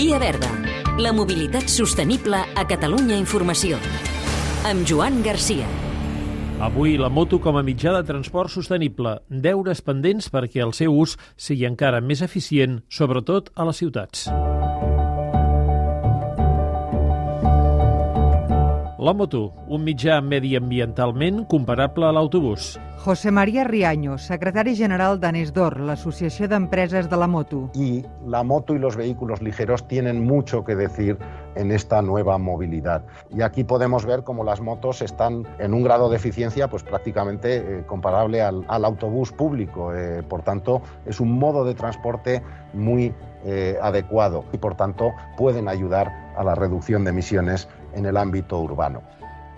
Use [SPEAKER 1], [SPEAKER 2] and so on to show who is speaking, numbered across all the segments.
[SPEAKER 1] Via Verda, la mobilitat sostenible a Catalunya Informació. Amb Joan Garcia.
[SPEAKER 2] Avui la moto com a mitjà de transport sostenible, deures pendents perquè el seu ús sigui encara més eficient, sobretot a les ciutats. La moto, un mitjà mediambientalment comparable a l'autobús.
[SPEAKER 3] José María Riaño, secretari general d'Anesdor, l'Associació d'Empreses de la Moto.
[SPEAKER 4] Y la moto y los vehículos ligeros tienen mucho que decir en esta nueva movilidad. Y aquí podemos ver cómo las motos están en un grado de eficiencia pues prácticamente eh, comparable al, al, autobús público. Eh, por tanto, es un modo de transporte muy eh, adecuado y por tanto pueden ayudar a la reducción de emisiones en el ámbito urbano.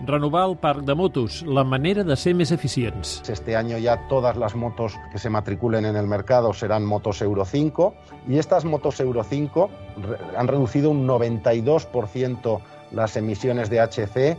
[SPEAKER 2] Renovar el parc de motos, la manera de ser eficients.
[SPEAKER 4] Este año ya todas las motos que se matriculen en el mercado serán motos Euro 5 y estas motos Euro 5 han reducido un 92% las emisiones de HC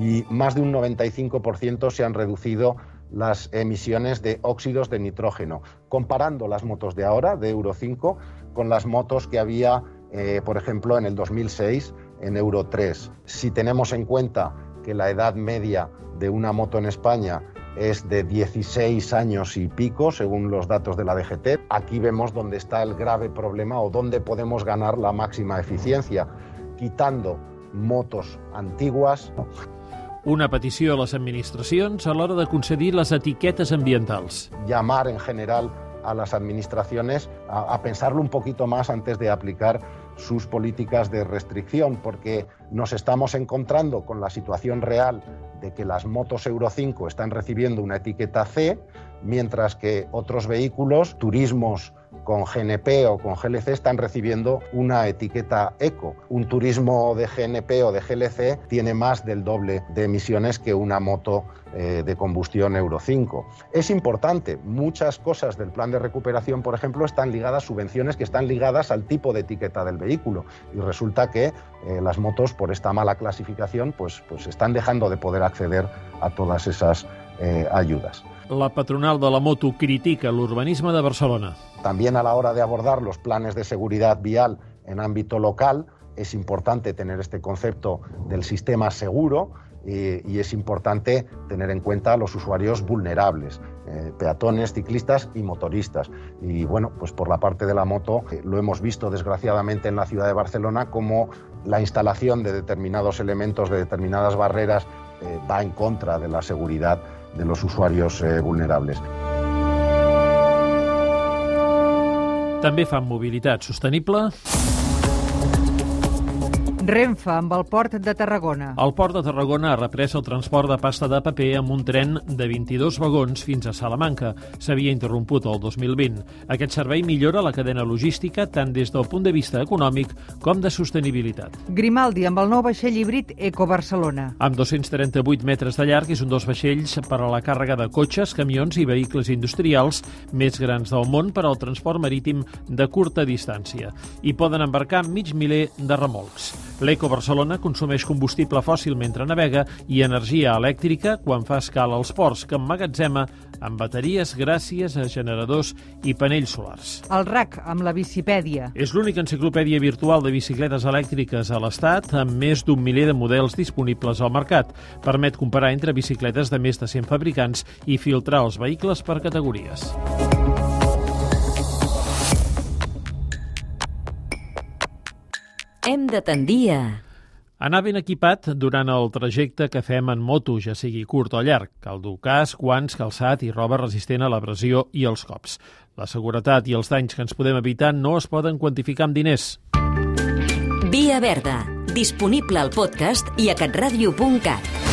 [SPEAKER 4] y más de un 95% se han reducido las emisiones de óxidos de nitrógeno, comparando las motos de ahora, de Euro 5, con las motos que había, eh, por ejemplo, en el 2006 en Euro 3. Si tenemos en cuenta que la edad media de una moto en España es de 16 años y pico, según los datos de la DGT. Aquí vemos dónde está el grave problema o dónde podemos ganar la máxima eficiencia, quitando motos antiguas.
[SPEAKER 2] Una petició a les administracions a l'hora de concedir les etiquetes ambientals.
[SPEAKER 4] Llamar en general a las administraciones a, a pensarlo un poquito más antes de aplicar sus políticas de restricción, porque nos estamos encontrando con la situación real de que las motos Euro 5 están recibiendo una etiqueta C, mientras que otros vehículos, turismos con GNP o con GLC están recibiendo una etiqueta eco. Un turismo de GNP o de GLC tiene más del doble de emisiones que una moto eh, de combustión Euro 5. Es importante, muchas cosas del plan de recuperación, por ejemplo, están ligadas, subvenciones que están ligadas al tipo de etiqueta del vehículo. Y resulta que eh, las motos, por esta mala clasificación, pues, pues están dejando de poder acceder a todas esas eh, ayudas.
[SPEAKER 2] La patronal de la moto critica l'urbanisme de Barcelona.
[SPEAKER 4] También a la hora de abordar los planes de seguridad vial en ámbito local, es importante tener este concepto del sistema seguro y, y es importante tener en cuenta a los usuarios vulnerables, eh, peatones, ciclistas y motoristas. Y bueno, pues por la parte de la moto eh, lo hemos visto desgraciadamente en la ciudad de Barcelona como la instalación de determinados elementos, de determinadas barreras, eh, va en contra de la seguridad de los usuarios eh, vulnerables.
[SPEAKER 2] També fan mobilitat sostenible
[SPEAKER 3] Renfe amb el port de Tarragona.
[SPEAKER 2] El port de Tarragona ha reprès el transport de pasta de paper amb un tren de 22 vagons fins a Salamanca. S'havia interromput el 2020. Aquest servei millora la cadena logística tant des del punt de vista econòmic com de sostenibilitat.
[SPEAKER 3] Grimaldi amb el nou vaixell híbrid Eco Barcelona.
[SPEAKER 2] Amb 238 metres de llarg és un dels vaixells per a la càrrega de cotxes, camions i vehicles industrials més grans del món per al transport marítim de curta distància. Hi poden embarcar mig miler de remolcs. L'Eco Barcelona consumeix combustible fòssil mentre navega i energia elèctrica quan fa escala als ports, que emmagatzema amb bateries gràcies a generadors i panells solars.
[SPEAKER 3] El RAC amb la bicipèdia.
[SPEAKER 2] És l'única enciclopèdia virtual de bicicletes elèctriques a l'Estat amb més d'un miler de models disponibles al mercat. Permet comparar entre bicicletes de més de 100 fabricants i filtrar els vehicles per categories.
[SPEAKER 1] Hem de tendir a...
[SPEAKER 2] Anar ben equipat durant el trajecte que fem en moto, ja sigui curt o llarg. Cal dur casc, guants, calçat i roba resistent a l'abrasió i als cops. La seguretat i els danys que ens podem evitar no es poden quantificar amb diners.
[SPEAKER 1] Via Verda, disponible al podcast i a catradio.cat.